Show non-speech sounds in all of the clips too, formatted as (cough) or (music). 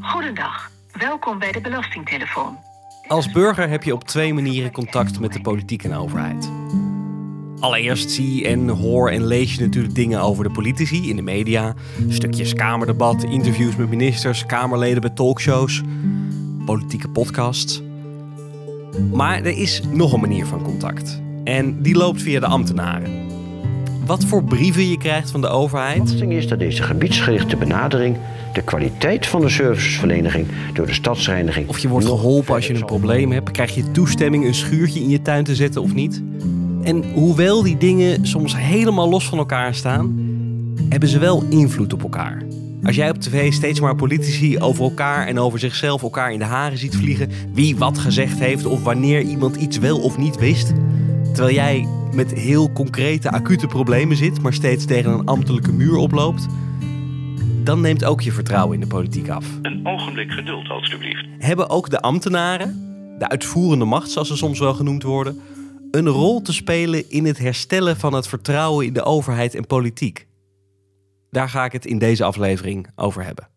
Goedendag, welkom bij de Belastingtelefoon. Als burger heb je op twee manieren contact met de politiek en overheid. Allereerst zie en hoor en lees je natuurlijk dingen over de politici in de media. Stukjes kamerdebat, interviews met ministers, kamerleden bij talkshows, politieke podcasts. Maar er is nog een manier van contact. En die loopt via de ambtenaren. Wat voor brieven je krijgt van de overheid. De belasting is dat deze gebiedsgerichte benadering de kwaliteit van de serviceverlening door de stadsreiniging. Of je wordt geholpen als je een probleem hebt. Krijg je toestemming een schuurtje in je tuin te zetten of niet? En hoewel die dingen soms helemaal los van elkaar staan, hebben ze wel invloed op elkaar. Als jij op tv steeds maar politici over elkaar en over zichzelf elkaar in de haren ziet vliegen, wie wat gezegd heeft of wanneer iemand iets wel of niet wist, terwijl jij met heel concrete, acute problemen zit, maar steeds tegen een ambtelijke muur oploopt, dan neemt ook je vertrouwen in de politiek af. Een ogenblik geduld, alstublieft. Hebben ook de ambtenaren, de uitvoerende macht zoals ze soms wel genoemd worden, een rol te spelen in het herstellen van het vertrouwen in de overheid en politiek? Daar ga ik het in deze aflevering over hebben.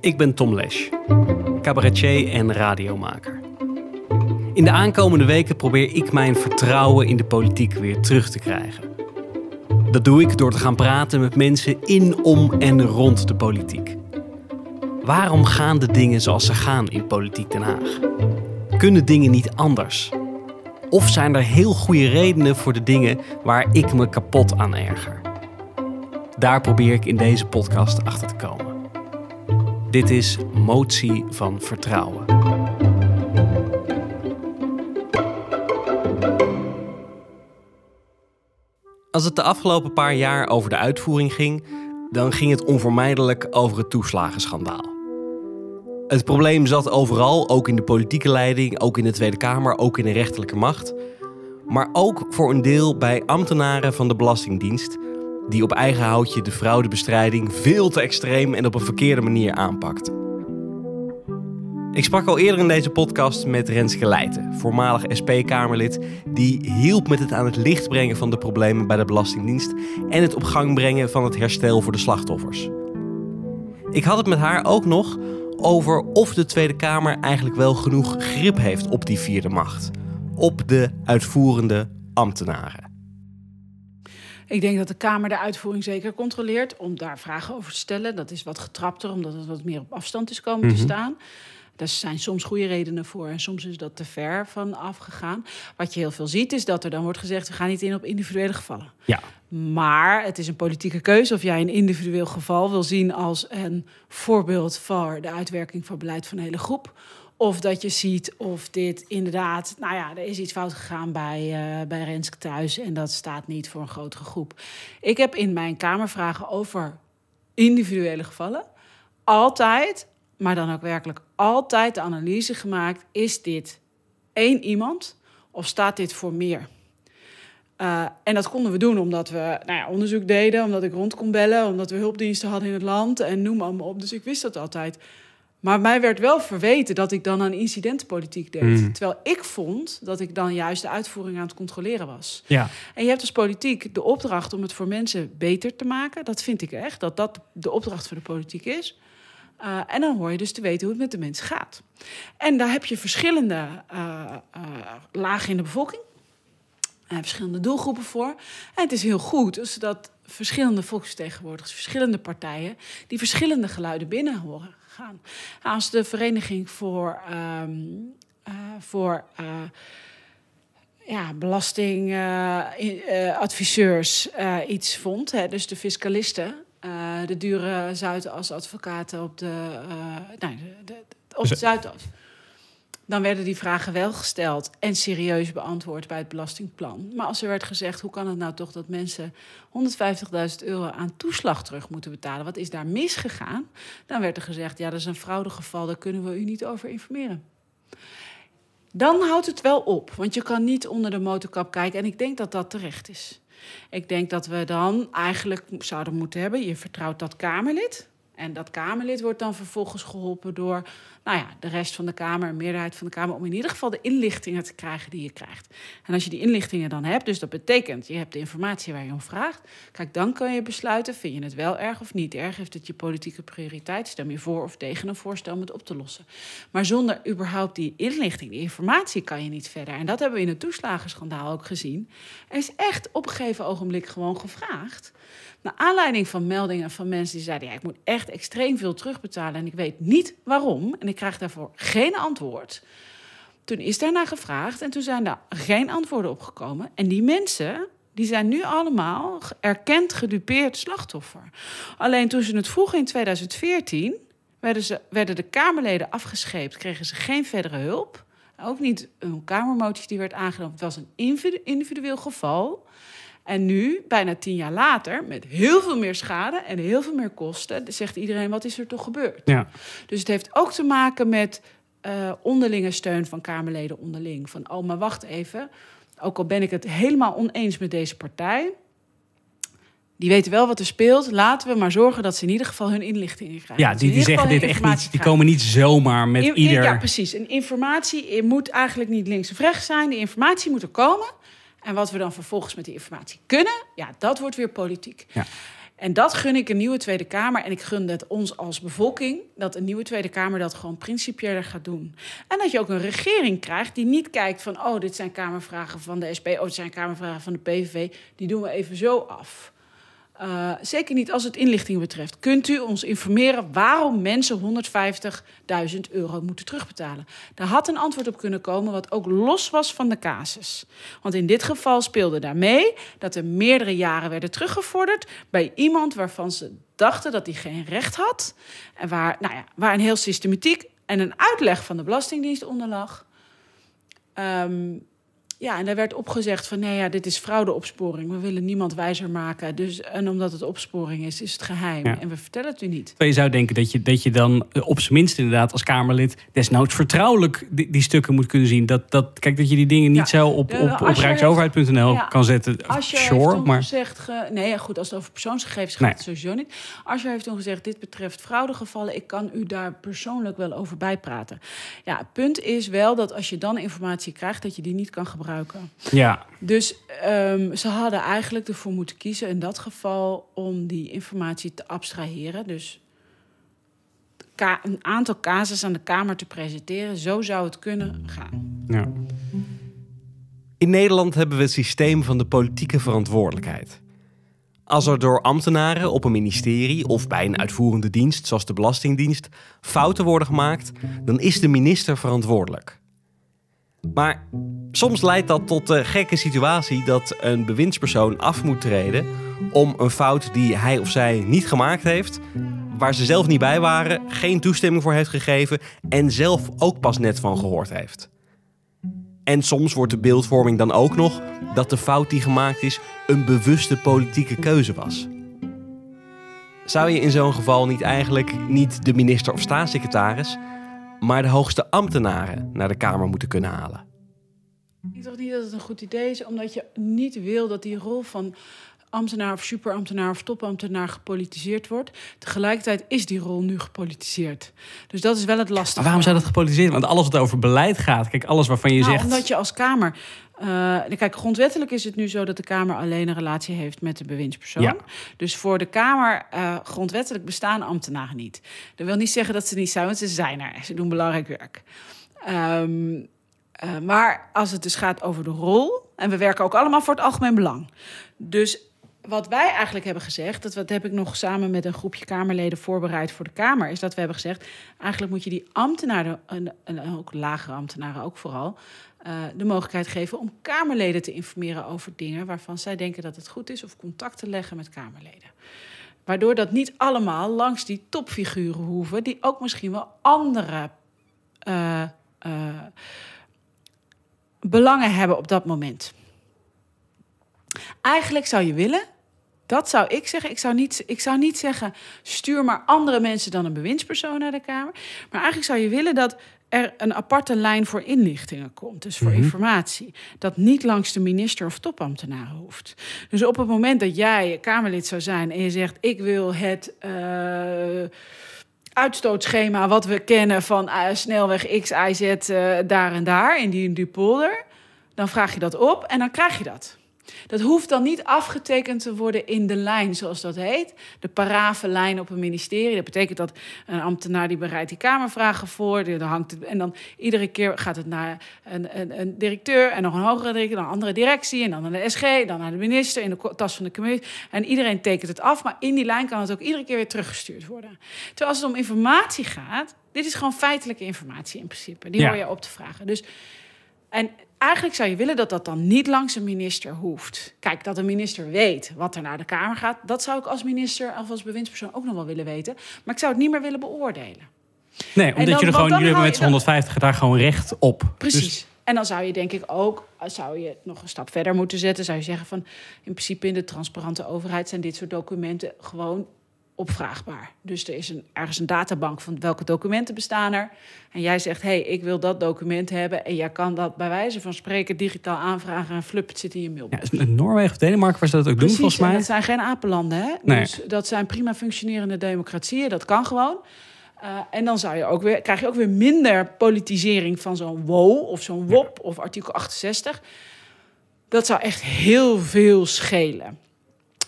Ik ben Tom Lesch, cabaretier en radiomaker. In de aankomende weken probeer ik mijn vertrouwen in de politiek weer terug te krijgen. Dat doe ik door te gaan praten met mensen in, om en rond de politiek. Waarom gaan de dingen zoals ze gaan in Politiek Den Haag? Kunnen dingen niet anders? Of zijn er heel goede redenen voor de dingen waar ik me kapot aan erger? Daar probeer ik in deze podcast achter te komen. Dit is Motie van Vertrouwen. Als het de afgelopen paar jaar over de uitvoering ging, dan ging het onvermijdelijk over het toeslagenschandaal. Het probleem zat overal, ook in de politieke leiding, ook in de Tweede Kamer, ook in de rechterlijke macht. Maar ook voor een deel bij ambtenaren van de Belastingdienst, die op eigen houtje de fraudebestrijding veel te extreem en op een verkeerde manier aanpakt. Ik sprak al eerder in deze podcast met Renske Leijten, voormalig SP-Kamerlid, die hielp met het aan het licht brengen van de problemen bij de Belastingdienst en het op gang brengen van het herstel voor de slachtoffers. Ik had het met haar ook nog over of de Tweede Kamer eigenlijk wel genoeg grip heeft op die vierde macht, op de uitvoerende ambtenaren. Ik denk dat de Kamer de uitvoering zeker controleert om daar vragen over te stellen. Dat is wat getrapter, omdat het wat meer op afstand is komen te staan. Daar zijn soms goede redenen voor en soms is dat te ver van afgegaan. Wat je heel veel ziet is dat er dan wordt gezegd... we gaan niet in op individuele gevallen. Ja, Maar het is een politieke keuze of jij een individueel geval wil zien als een voorbeeld voor de uitwerking van beleid van een hele groep. Of dat je ziet of dit inderdaad, nou ja, er is iets fout gegaan bij, eh, bij Renske thuis en dat staat niet voor een grotere groep. Ik heb in mijn Kamervragen over individuele gevallen altijd, maar dan ook werkelijk altijd de analyse gemaakt: is dit één iemand of staat dit voor meer? Uh, en dat konden we doen omdat we nou ja, onderzoek deden, omdat ik rond kon bellen, omdat we hulpdiensten hadden in het land en noem maar op. Dus ik wist dat altijd. Maar mij werd wel verweten dat ik dan aan incidentenpolitiek deed. Mm. Terwijl ik vond dat ik dan juist de uitvoering aan het controleren was. ja. En je hebt als politiek de opdracht om het voor mensen beter te maken. Dat vind ik echt, dat dat de opdracht van de politiek is. Uh, en dan hoor je dus te weten hoe het met de mensen gaat. En daar heb je verschillende uh, uh, lagen in de bevolking. En verschillende doelgroepen voor. En het is heel goed dat verschillende volksvertegenwoordigers, verschillende partijen, die verschillende geluiden binnen horen gaan. Als de Vereniging voor, um, voor ja, belastingadviseurs iets vond, hè, dus de fiscalisten, uh, de dure Zuidas advocaten op de, uh, nee, de, de, op de Zuidas. Dan werden die vragen wel gesteld en serieus beantwoord bij het belastingplan. Maar als er werd gezegd, hoe kan het nou toch dat mensen 150.000 euro aan toeslag terug moeten betalen? Wat is daar misgegaan? Dan werd er gezegd, ja, dat is een fraudegeval, daar kunnen we u niet over informeren. Dan houdt het wel op, want je kan niet onder de motorkap kijken. En ik denk dat dat terecht is. Ik denk dat we dan eigenlijk zouden moeten hebben... je vertrouwt dat Kamerlid En dat Kamerlid wordt dan vervolgens geholpen door nou ja, de rest van de Kamer, een meerderheid van de Kamer, om in ieder geval de inlichtingen te krijgen die je krijgt. En als je die inlichtingen dan hebt, dus dat betekent je hebt de informatie waar je om vraagt, kijk, dan kan je besluiten: vind je het wel erg of niet erg? Heeft het je politieke prioriteit? Stem je voor of tegen een voorstel om het op te lossen? Maar zonder überhaupt die inlichting, die informatie, kan je niet verder. En dat hebben we in het toeslagenschandaal ook gezien. Er is echt op een gegeven ogenblik gewoon gevraagd. Naar aanleiding van meldingen van mensen die zeiden: ja, ik moet echt extreem veel terugbetalen en ik weet niet waarom. En ik krijg daarvoor geen antwoord. Toen is daarna gevraagd en toen zijn daar geen antwoorden op gekomen. En die mensen, die zijn nu allemaal erkend gedupeerd slachtoffer. Alleen toen ze het vroegen in 2014, werden, ze, werden de Kamerleden afgescheept, kregen ze geen verdere hulp. Ook niet een Kamermotie die werd aangenomen. Het was een individueel geval. En nu, bijna tien jaar later, met heel veel meer schade en heel veel meer kosten, zegt iedereen: wat is er toch gebeurd? Ja. Dus het heeft ook te maken met uh, onderlinge steun van Kamerleden onderling. Van, oh, maar wacht even. Ook al ben ik het helemaal oneens met deze partij. Die weten wel wat er speelt. Laten we maar zorgen dat ze in ieder geval hun inlichtingen krijgen. Ja, die, die zeggen dit echt niet. Die komen niet zomaar met in, ieder. Ja, precies. En informatie moet eigenlijk niet links of rechts zijn. Die informatie moet er komen. En wat we dan vervolgens met die informatie kunnen, ja, dat wordt weer politiek. Ja. En dat gun ik een nieuwe Tweede Kamer. En ik gun het ons als bevolking dat een nieuwe Tweede Kamer dat gewoon principiëler gaat doen. En dat je ook een regering krijgt die niet kijkt van: oh, dit zijn Kamervragen van de SP, oh, dit zijn Kamervragen van de PVV. Die doen we even zo af. Uh, zeker niet als het inlichting betreft. Kunt u ons informeren waarom mensen 150.000 euro moeten terugbetalen? Daar had een antwoord op kunnen komen wat ook los was van de casus. Want in dit geval speelde daarmee dat er meerdere jaren werden teruggevorderd bij iemand waarvan ze dachten dat hij geen recht had. En waar, nou ja, waar een heel systematiek en een uitleg van de Belastingdienst onder lag. Um, ja, en daar werd opgezegd van nee, ja, dit is fraudeopsporing. We willen niemand wijzer maken. Dus, en omdat het opsporing is, is het geheim. En we vertellen het u niet. Je zou denken dat je, dat je dan eh, op zijn minst inderdaad als Kamerlid desnoods vertrouwelijk die, die stukken moet kunnen zien. Dat, dat, kijk, dat je die dingen niet zo op, op, op rijksoverheid.nl kan zetten. Als je sure, heeft maar... gezegd, nee, goed, als het over persoonsgegevens gaat, sowieso niet. Als je heeft toen gezegd, dit betreft fraudegevallen, ik kan u daar persoonlijk wel over bijpraten. Ja, het punt is wel dat als je dan informatie krijgt, dat je die niet kan gebruiken ja. Dus um, ze hadden eigenlijk ervoor moeten kiezen in dat geval om die informatie te abstraheren. Dus een aantal casus aan de Kamer te presenteren. Zo zou het kunnen gaan. Ja. In Nederland hebben we het systeem van de politieke verantwoordelijkheid. Als er door ambtenaren op een ministerie of bij een uitvoerende dienst, zoals de Belastingdienst, fouten worden gemaakt, dan is de minister verantwoordelijk. Maar soms leidt dat tot de gekke situatie dat een bewindspersoon af moet treden om een fout die hij of zij niet gemaakt heeft, waar ze zelf niet bij waren, geen toestemming voor heeft gegeven en zelf ook pas net van gehoord heeft. En soms wordt de beeldvorming dan ook nog dat de fout die gemaakt is een bewuste politieke keuze was. Zou je in zo'n geval niet eigenlijk niet de minister of staatssecretaris, maar de hoogste ambtenaren naar de Kamer moeten kunnen halen. Ik denk niet dat het een goed idee is, omdat je niet wil dat die rol van ambtenaar of superambtenaar of topambtenaar gepolitiseerd wordt. Tegelijkertijd is die rol nu gepolitiseerd. Dus dat is wel het lastige. Maar waarom zou dat gepolitiseerd? Want alles wat over beleid gaat, kijk, alles waarvan je nou, zegt... Omdat je als Kamer... Uh, kijk, grondwettelijk is het nu zo dat de Kamer alleen een relatie heeft met de bewindspersoon. Ja. Dus voor de Kamer, uh, grondwettelijk bestaan ambtenaren niet. Dat wil niet zeggen dat ze niet zijn, want ze zijn er. Ze doen belangrijk werk. Um, uh, maar als het dus gaat over de rol, en we werken ook allemaal voor het algemeen belang. Dus wat wij eigenlijk hebben gezegd, dat wat heb ik nog samen met een groepje Kamerleden voorbereid voor de Kamer, is dat we hebben gezegd: eigenlijk moet je die ambtenaren, en, ook lagere ambtenaren ook vooral, uh, de mogelijkheid geven om Kamerleden te informeren over dingen waarvan zij denken dat het goed is, of contact te leggen met Kamerleden. Waardoor dat niet allemaal langs die topfiguren hoeven, die ook misschien wel andere. Uh, belangen hebben op dat moment. Eigenlijk zou je willen, dat zou ik zeggen. Ik zou niet, ik zou niet zeggen, stuur maar andere mensen dan een bewindspersoon naar de Kamer. Maar eigenlijk zou je willen dat er een aparte lijn voor inlichtingen komt, dus voor Mhm. informatie, dat niet langs de minister of topambtenaren hoeft. Dus op het moment dat jij Kamerlid zou zijn en je zegt: Ik wil het. eh, Uitstootschema wat we kennen van eh, snelweg X, Y, Z, eh, daar en daar in die, in die polder. Dan vraag je dat op en dan krijg je dat. Dat hoeft dan niet afgetekend te worden in de lijn, zoals dat heet. De parave lijn op een ministerie. Dat betekent dat een ambtenaar die bereidt die kamervragen voor. die- Dan hangt het, en dan iedere keer gaat het naar een, een, een directeur en nog een hogere directeur, dan een andere directie en dan naar de SG, dan naar de minister in de tas van de commissie. En iedereen tekent het af, maar in die lijn kan het ook iedere keer weer teruggestuurd worden. Terwijl als het om informatie gaat, dit is gewoon feitelijke informatie in principe. Die Ja. hoor je op te vragen. Dus en eigenlijk zou je willen dat dat dan niet langs een minister hoeft. Kijk, dat een minister weet wat er naar de Kamer gaat, dat zou ik als minister of als bewindspersoon ook nog wel willen weten. Maar ik zou het niet meer willen beoordelen. Nee, omdat dan- je er gewoon, jullie hebben met z'n 150 daar gewoon recht op. Precies. Dus, En dan zou je denk ik ook, zou je nog een stap verder moeten zetten. Zou je zeggen van, in principe in de transparante overheid zijn dit soort documenten gewoon opvraagbaar. Dus er is een, ergens een databank van welke documenten bestaan er. En jij zegt, hé, hey, ik wil dat document hebben. En jij kan dat bij wijze van spreken digitaal aanvragen en flup, het zit in je mailbox. ja, in Noorwegen of Denemarken waar ze dat ook doen, volgens en mij. dat zijn geen apenlanden, hè? Nee. Dus dat zijn prima functionerende democratieën, dat kan gewoon. Eh, en dan zou je ook weer, krijg je ook weer minder politisering van zo'n WO of zo'n WOP of artikel 68. Dat zou echt heel veel schelen.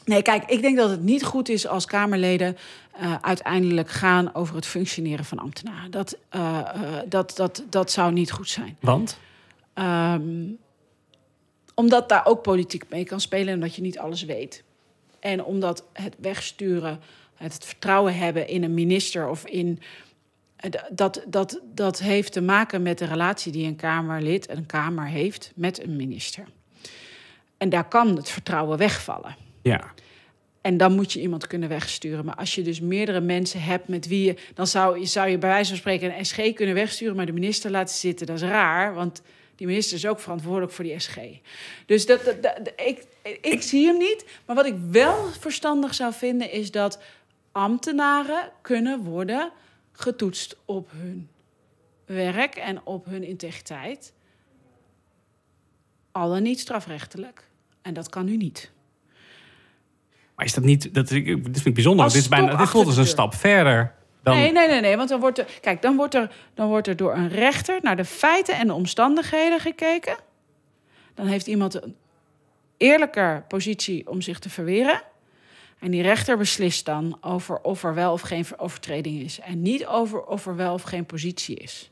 Nee, kijk, ik denk dat het niet goed is als Kamerleden eh, uiteindelijk gaan over het functioneren van ambtenaren. Dat, eh, eh, dat, dat, dat zou niet goed zijn. Want? Ehm, omdat daar ook politiek mee kan spelen en omdat je niet alles weet. En omdat het wegsturen, het vertrouwen hebben in een minister of in. Dat, dat, dat heeft te maken met de relatie die een Kamerlid, een Kamer heeft met een minister. En daar kan het vertrouwen wegvallen. Ja. En dan moet je iemand kunnen wegsturen. Maar als je dus meerdere mensen hebt met wie je... dan zou, je- zou je bij wijze van spreken een SG kunnen wegsturen... maar de minister laten zitten. Dat is raar, want die minister is ook verantwoordelijk voor die SG. Dus dat, dat, dat- ik, ik zie hem niet. Maar wat ik wel verstandig zou vinden... is dat ambtenaren kunnen worden getoetst op hun werk... en op hun integriteit. Al dan niet strafrechtelijk. En dat kan nu niet. Maar is dat niet... Dat, dit vind ik bijzonder. Als Dit, is bijna, dit voelt als een stap verder. Dan, Nee, nee, nee, nee. Want dan wordt er. Kijk, dan wordt er, dan wordt er door een rechter naar de feiten en de omstandigheden gekeken. Dan heeft iemand een eerlijker positie om zich te verweren. En die rechter beslist dan over of er wel of geen ver- overtreding is. En niet over of er wel of geen positie is.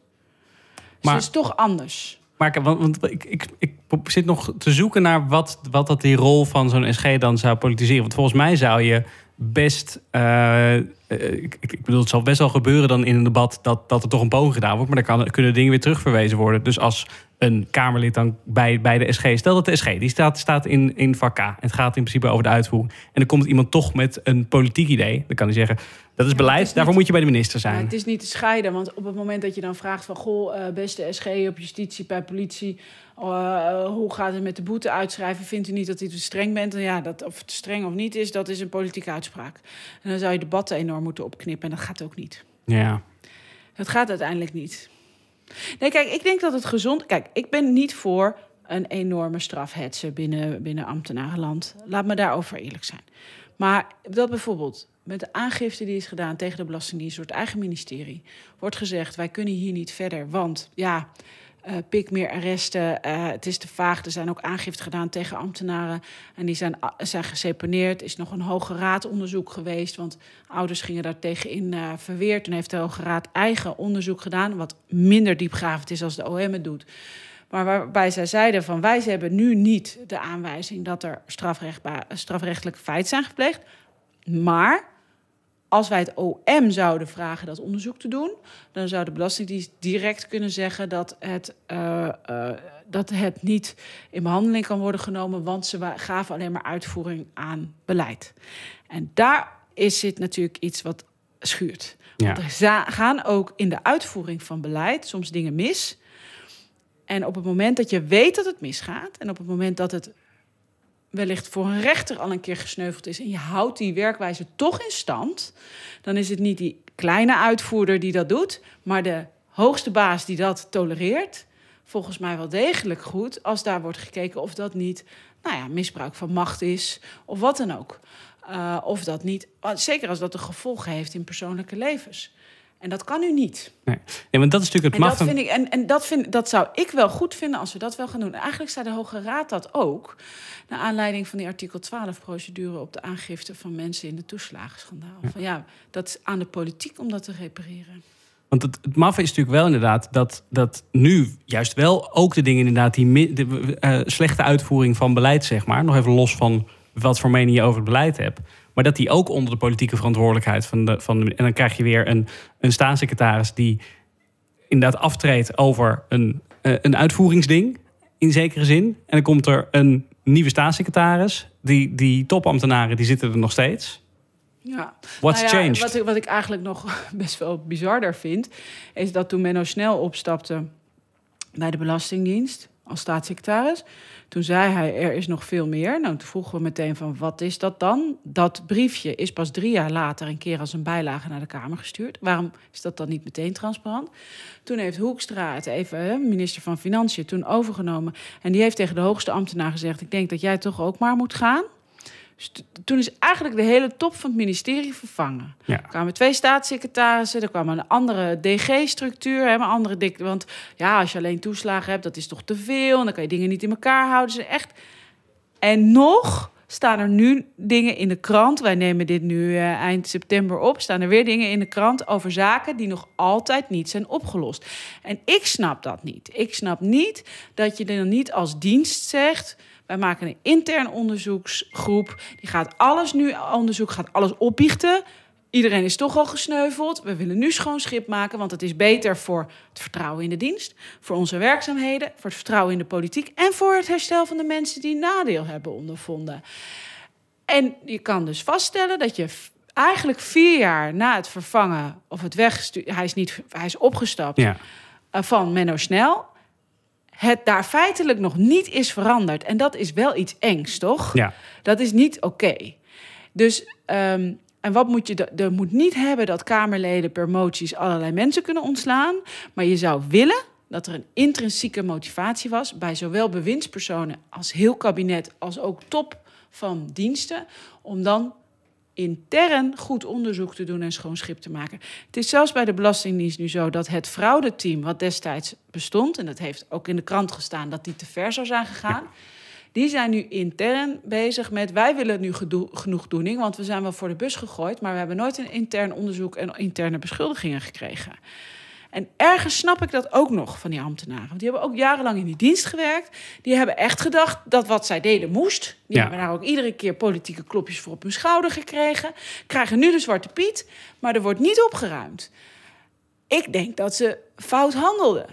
Dus Maar- het is toch anders. Maar want, ik, ik, ik zit nog te zoeken naar wat, wat dat die rol van zo'n SG dan zou politiseren. Want volgens mij zou je best. eh, eh, ik, ik bedoel, het zal best wel gebeuren dan in een debat dat, dat er toch een poging gedaan wordt. Maar dan kan, kunnen dingen weer terugverwezen worden. Dus als een Kamerlid dan bij, bij de SG. Stel dat de SG die staat, staat in, in het gaat in principe over de uitvoering. En dan komt iemand toch met een politiek idee. Dan kan hij zeggen: dat is beleid, niet- daarvoor moet je bij de minister Ja, zijn. het is niet te scheiden, want op het moment dat je dan vraagt van... goh, eh, beste SG op justitie, bij politie... eh, hoe gaat het met de boete uitschrijven? Vindt u niet dat u te streng bent? En ja, dat, of het streng of niet is, dat is een politieke uitspraak. En dan zou je debatten enorm moeten opknippen en dat gaat ook niet. Ja. Dat gaat uiteindelijk niet. Nee, kijk, ik denk dat het gezond... Kijk, ik ben niet voor een enorme strafhetsen binnen, binnen ambtenarenland. Laat me daarover eerlijk zijn. Maar dat bijvoorbeeld met de aangifte die is gedaan tegen de Belastingdienst door het eigen ministerie... wordt gezegd, wij kunnen hier niet verder, want ja... eh, pik meer arresten, eh, het is te vaag. Er zijn ook aangifte gedaan tegen ambtenaren. En die zijn, a- zijn geseponeerd. Er is nog een Hoge Raad onderzoek geweest. Want ouders gingen daar tegenin eh verweerd. Toen heeft de Hoge Raad eigen onderzoek gedaan. Wat minder diepgravend is als de OM het doet. Maar waarbij zij zeiden van wij hebben nu niet de aanwijzing dat er strafrechtba- strafrechtelijke feiten zijn gepleegd. Maar als wij het OM zouden vragen dat onderzoek te doen, dan zou de Belastingdienst direct kunnen zeggen dat het, eh, eh, dat het niet in behandeling kan worden genomen, want ze gaven alleen maar uitvoering aan beleid. En daar is zit natuurlijk iets wat schuurt. Ja. Want er gaan ook in de uitvoering van beleid soms dingen mis. En op het moment dat je weet dat het misgaat, en op het moment dat het wellicht voor een rechter al een keer gesneuveld is en je houdt die werkwijze toch in stand, dan is het niet die kleine uitvoerder die dat doet, maar de hoogste baas die dat tolereert, volgens mij wel degelijk goed als daar wordt gekeken of dat niet nou ja, misbruik van macht is of wat dan ook. Uh, of dat niet, zeker als dat een gevolg heeft in persoonlijke levens. En dat kan u niet. Nee, nee want dat is natuurlijk het en macht dat vind ik En, en dat, vind, dat zou ik wel goed vinden als we dat wel gaan doen. Eigenlijk zei de Hoge Raad dat ook. Naar aanleiding van die artikel 12-procedure op de aangifte van mensen in de toeslagenschandaal. Ja. Van ja, dat is aan de politiek om dat te repareren. Want het, het maffe is natuurlijk wel inderdaad dat, dat nu juist wel ook de dingen inderdaad die de, uh, slechte uitvoering van beleid, zeg maar, nog even los van wat voor mening je over het beleid hebt. Maar dat die ook onder de politieke verantwoordelijkheid van de. Van de en dan krijg je weer een, een staatssecretaris die inderdaad aftreedt over een, uh, een uitvoeringsding. In zekere zin. En dan komt er een nieuwe staatssecretaris. Die, die topambtenaren die zitten er nog steeds. Ja. What's nou ja, changed? Wat, ik, wat ik eigenlijk nog (laughs) best wel bizarder vind, is dat toen Menno Snel opstapte bij de Belastingdienst als staatssecretaris, toen zei hij er is nog veel meer. Nou, toen vroegen we meteen van wat is dat dan? Dat briefje is pas drie jaar later een keer als een bijlage naar de Kamer gestuurd. Waarom is dat dan niet meteen transparant? Toen heeft Hoekstra het even, minister van Financiën, toen overgenomen. En die heeft tegen de hoogste ambtenaar gezegd: Ik denk dat jij toch ook maar moet gaan. Dus toen is eigenlijk de hele top van het ministerie vervangen. Ja. Er kwamen twee staatssecretarissen, er kwam een andere DG-structuur, een andere dik. Want ja, als je alleen toeslagen hebt, dat is toch te veel. En dan kan je dingen niet in elkaar houden. Dus echt. En nog staan er nu dingen in de krant. Wij nemen dit nu uh, eind september op. Staan er weer dingen in de krant over zaken die nog altijd niet zijn opgelost. En ik snap dat niet. Ik snap niet dat je dan niet als dienst zegt. Wij maken een intern onderzoeksgroep. Die gaat alles nu onderzoek, gaat alles opbiechten. Iedereen is toch al gesneuveld. We willen nu schoon schip maken, want het is beter voor het vertrouwen in de dienst, voor onze werkzaamheden, voor het vertrouwen in de politiek en voor het herstel van de mensen die nadeel hebben ondervonden. En je kan dus vaststellen dat je eigenlijk vier jaar na het vervangen of het wegsturen, hij is niet, hij is opgestapt Ja. uh, van Menno Snel, het daar feitelijk nog niet is veranderd. En dat is wel iets engs, toch? Ja. Dat is niet oké. Dus, ehm, en wat moet je... Er moet niet hebben dat Kamerleden per moties allerlei mensen kunnen ontslaan. Maar je zou willen dat er een intrinsieke motivatie was... bij zowel bewindspersonen als heel kabinet... als ook top van diensten... om dan intern goed onderzoek te doen en schoon schip te maken. Het is zelfs bij de Belastingdienst nu zo dat het fraudeteam, wat destijds bestond, en dat heeft ook in de krant gestaan dat die te ver zou zijn gegaan, die zijn nu intern bezig met wij willen nu gedo- genoegdoening, want we zijn wel voor de bus gegooid, maar we hebben nooit een intern onderzoek en interne beschuldigingen gekregen. En ergens snap ik dat ook nog van die ambtenaren. Want die hebben ook jarenlang in die dienst gewerkt. Die hebben echt gedacht dat wat zij deden moest. Die Ja. hebben daar ook iedere keer politieke klopjes voor op hun schouder gekregen. Krijgen nu de zwarte piet, maar er wordt niet opgeruimd. Ik denk dat ze fout handelden.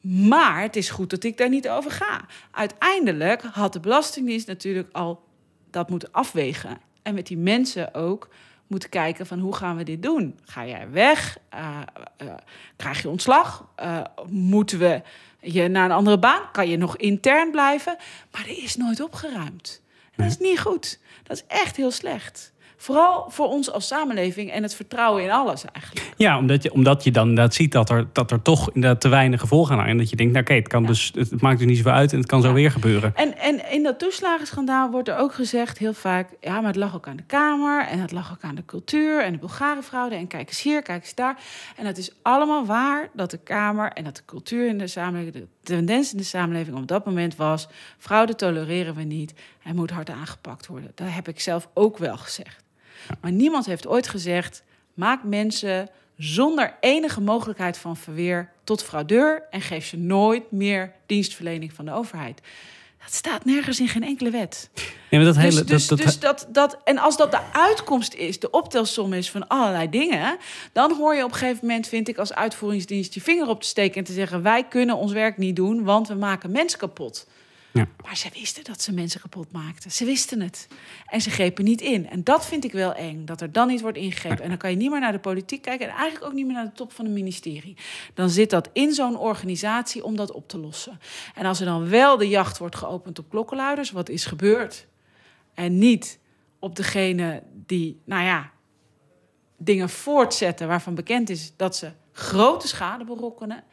Maar het is goed dat ik daar niet over ga. Uiteindelijk had de Belastingdienst natuurlijk al dat moeten afwegen. En met die mensen ook moeten kijken van hoe gaan we dit doen? Ga jij weg? Uh, uh, krijg je ontslag? Uh, moeten we je naar een andere baan? Kan je nog intern blijven? Maar er is nooit opgeruimd. En dat is niet goed. Dat is echt heel slecht. Vooral voor ons als samenleving en het vertrouwen in alles eigenlijk. Ja, omdat je, omdat je dan inderdaad ziet dat er, dat er toch inderdaad te weinig gevolgen aan. En dat je denkt, nou oké, het, kan Ja. dus, het maakt dus niet zoveel uit en het kan zo weer gebeuren. En, en in dat toeslagenschandaal wordt er ook gezegd heel vaak... ja, maar het lag ook aan de Kamer en het lag ook aan de cultuur... en de Bulgarenfraude en kijk eens hier, kijk eens daar. En het is allemaal waar dat de Kamer en dat de cultuur in de samenleving... de tendens in de samenleving op dat moment was... fraude tolereren we niet, hij moet hard aangepakt worden. Dat heb ik zelf ook wel gezegd. Maar niemand heeft ooit gezegd... maak mensen zonder enige mogelijkheid van verweer tot fraudeur... en geef ze nooit meer dienstverlening van de overheid. Dat staat nergens in geen enkele wet. Nee, maar dat Dus, hele, dus, dat, dat, dus dat, dat, en als dat de uitkomst is, de optelsom is van allerlei dingen, dan hoor je op een gegeven moment, vind ik, als uitvoeringsdienst je vinger op te steken en te zeggen: wij kunnen ons werk niet doen, want we maken mensen kapot. Ja. Maar ze wisten dat ze mensen kapot maakten. Ze wisten het. En ze grepen niet in. En dat vind ik wel eng, dat er dan niet wordt ingegrepen. En dan kan je niet meer naar de politiek kijken en eigenlijk ook niet meer naar de top van het ministerie. Dan zit dat in zo'n organisatie om dat op te lossen. En als er dan wel de jacht wordt geopend op klokkenluiders, wat is gebeurd, en niet op degene die, nou ja, dingen voortzetten waarvan bekend is dat ze grote schade berokkenen,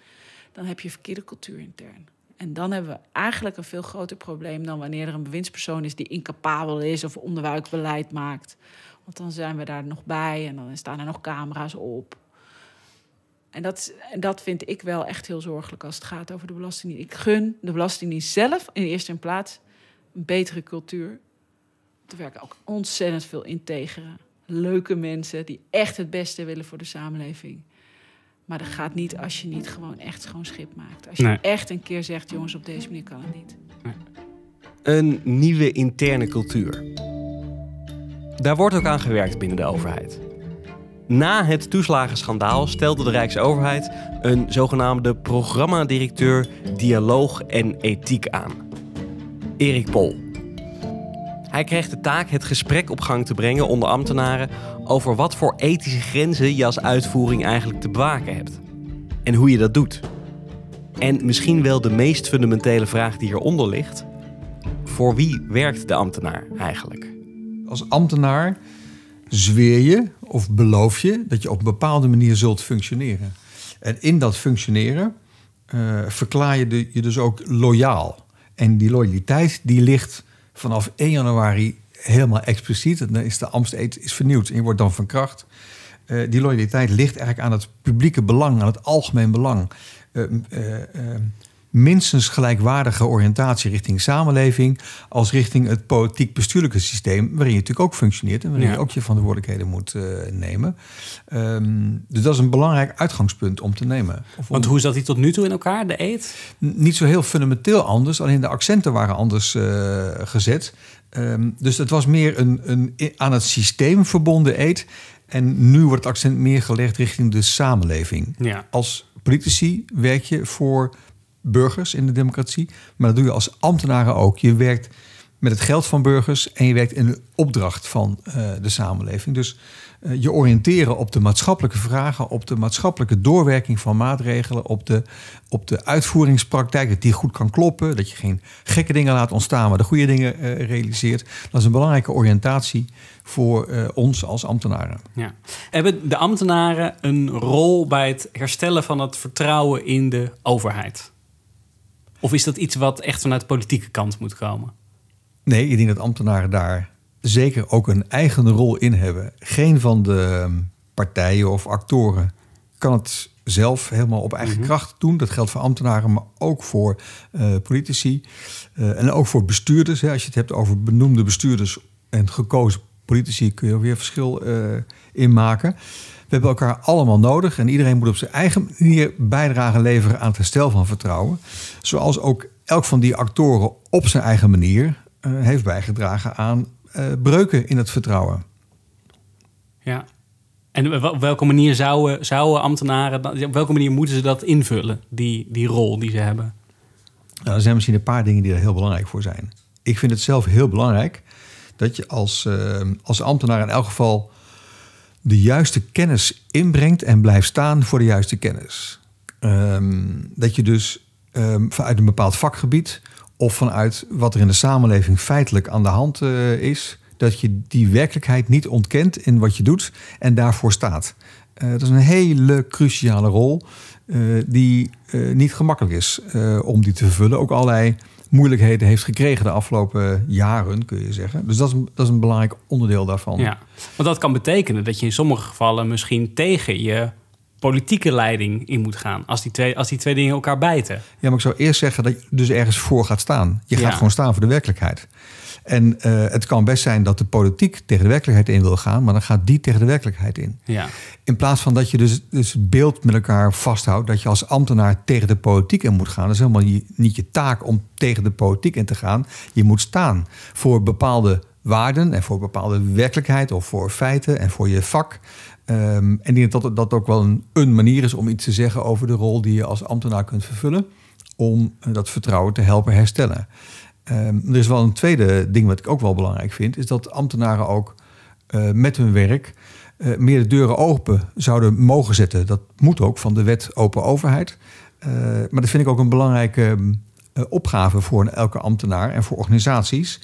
dan heb je verkeerde cultuur intern. En dan hebben we eigenlijk een veel groter probleem dan wanneer er een bewindspersoon is die incapabel is of onderbuikbeleid maakt. Want dan zijn we daar nog bij en dan staan er nog camera's op. En dat, dat vind ik wel echt heel zorgelijk als het gaat over de Belastingdienst. Ik gun de Belastingdienst zelf in eerste plaats een betere cultuur. Er werken ook ontzettend veel integere, leuke mensen die echt het beste willen voor de samenleving. Maar dat gaat niet als je niet gewoon echt schoon schip maakt. Als je Nee. echt een keer zegt, jongens, op deze manier kan het niet. Een nieuwe interne cultuur. Daar wordt ook aan gewerkt binnen de overheid. Na het toeslagenschandaal stelde de Rijksoverheid een zogenaamde programmadirecteur dialoog en ethiek aan. Erik Pol. Hij kreeg de taak het gesprek op gang te brengen onder ambtenaren over wat voor ethische grenzen je als uitvoering eigenlijk te bewaken hebt. En hoe je dat doet. En misschien wel de meest fundamentele vraag die hieronder ligt: voor wie werkt de ambtenaar eigenlijk? Als ambtenaar zweer je of beloof je dat je op een bepaalde manier zult functioneren. En in dat functioneren eh, verklaar je je dus ook loyaal. En die loyaliteit die ligt vanaf 1 januari helemaal expliciet. Dan is de ambtseed is vernieuwd en je wordt dan van kracht. Eh, die loyaliteit ligt eigenlijk aan het publieke belang, aan het algemeen belang. Eh, eh, minstens gelijkwaardige oriëntatie richting samenleving als richting het politiek-bestuurlijke systeem, waarin je natuurlijk ook functioneert en waarin Ja. je ook je verantwoordelijkheden moet nemen. Ehm, dus dat is een belangrijk uitgangspunt om te nemen. Of om- Want hoe zat die tot nu toe in elkaar, de eet? N- niet zo heel fundamenteel anders, alleen de accenten waren anders gezet. Ehm, dus het was meer een, een aan het systeem verbonden eet. En nu wordt het accent meer gelegd richting de samenleving. Ja. Als politici werk je voor burgers in de democratie, maar dat doe je als ambtenaren ook. Je werkt met het geld van burgers en je werkt in de opdracht van eh, de samenleving. Dus je oriënteren op de maatschappelijke vragen, op de maatschappelijke doorwerking van maatregelen, op de, op de uitvoeringspraktijk, dat die goed kan kloppen, dat je geen gekke dingen laat ontstaan, maar de goede dingen eh, realiseert. Dat is een belangrijke oriëntatie voor eh, ons als ambtenaren. Ja. Hebben de ambtenaren een rol bij het herstellen van het vertrouwen in de overheid? Of is dat iets wat echt vanuit de politieke kant moet komen? Nee, ik denk dat ambtenaren daar zeker ook een eigen rol in hebben. Geen van de ehm, partijen of actoren kan het zelf helemaal op eigen kracht doen. Dat geldt voor ambtenaren, maar ook voor eh, politici. Eh, en ook voor bestuurders. Hè. Als je het hebt over benoemde bestuurders en gekozen politici... kun je ook weer verschil eh in maken. We hebben elkaar allemaal nodig. En iedereen moet op zijn eigen manier bijdrage leveren aan het herstel van vertrouwen. Zoals ook elk van die actoren op zijn eigen manier heeft bijgedragen aan eh, breuken in het vertrouwen. Ja. En op welke manier zouden, zouden ambtenaren... Op welke manier moeten ze dat invullen, die, die rol die ze hebben? Nou, er zijn misschien een paar dingen die er heel belangrijk voor zijn. Ik vind het zelf heel belangrijk dat je als, eh, als ambtenaar in elk geval de juiste kennis inbrengt en blijft staan voor de juiste kennis. Ehm, dat je dus ehm, vanuit een bepaald vakgebied of vanuit wat er in de samenleving feitelijk aan de hand eh, is, dat je die werkelijkheid niet ontkent in wat je doet en daarvoor staat. Eh, dat is een hele cruciale rol eh, die niet gemakkelijk is om die te vervullen. Ook allerlei moeilijkheden heeft gekregen de afgelopen jaren, kun je zeggen. Dus dat is dat is een belangrijk onderdeel daarvan. Ja. Want dat kan betekenen dat je in sommige gevallen misschien tegen je politieke leiding in moet gaan. Als die twee, als die twee dingen elkaar bijten. Ja, maar ik zou eerst zeggen dat je dus ergens voor gaat staan. Je gaat Ja. gewoon staan voor de werkelijkheid. En eh, het kan best zijn dat de politiek tegen de werkelijkheid in wil gaan, maar dan gaat die tegen de werkelijkheid in. Ja. In plaats van dat je dus, dus het beeld met elkaar vasthoudt dat je als ambtenaar tegen de politiek in moet gaan. Dat is helemaal je- niet je taak om tegen de politiek in te gaan. Je moet staan voor bepaalde waarden en voor bepaalde werkelijkheid of voor feiten en voor je vak. Ehm, en ik denk dat dat ook wel een, manier is om iets te zeggen over de rol die je als ambtenaar kunt vervullen. Om eh, dat vertrouwen te helpen herstellen. Ehm, er is wel een tweede ding wat ik ook wel belangrijk vind, is dat ambtenaren ook eh, met hun werk eh, meer de deuren open zouden mogen zetten. Dat moet ook van de wet open overheid. Maar dat vind ik ook een belangrijke ehm, eh, opgave voor elke ambtenaar en voor organisaties.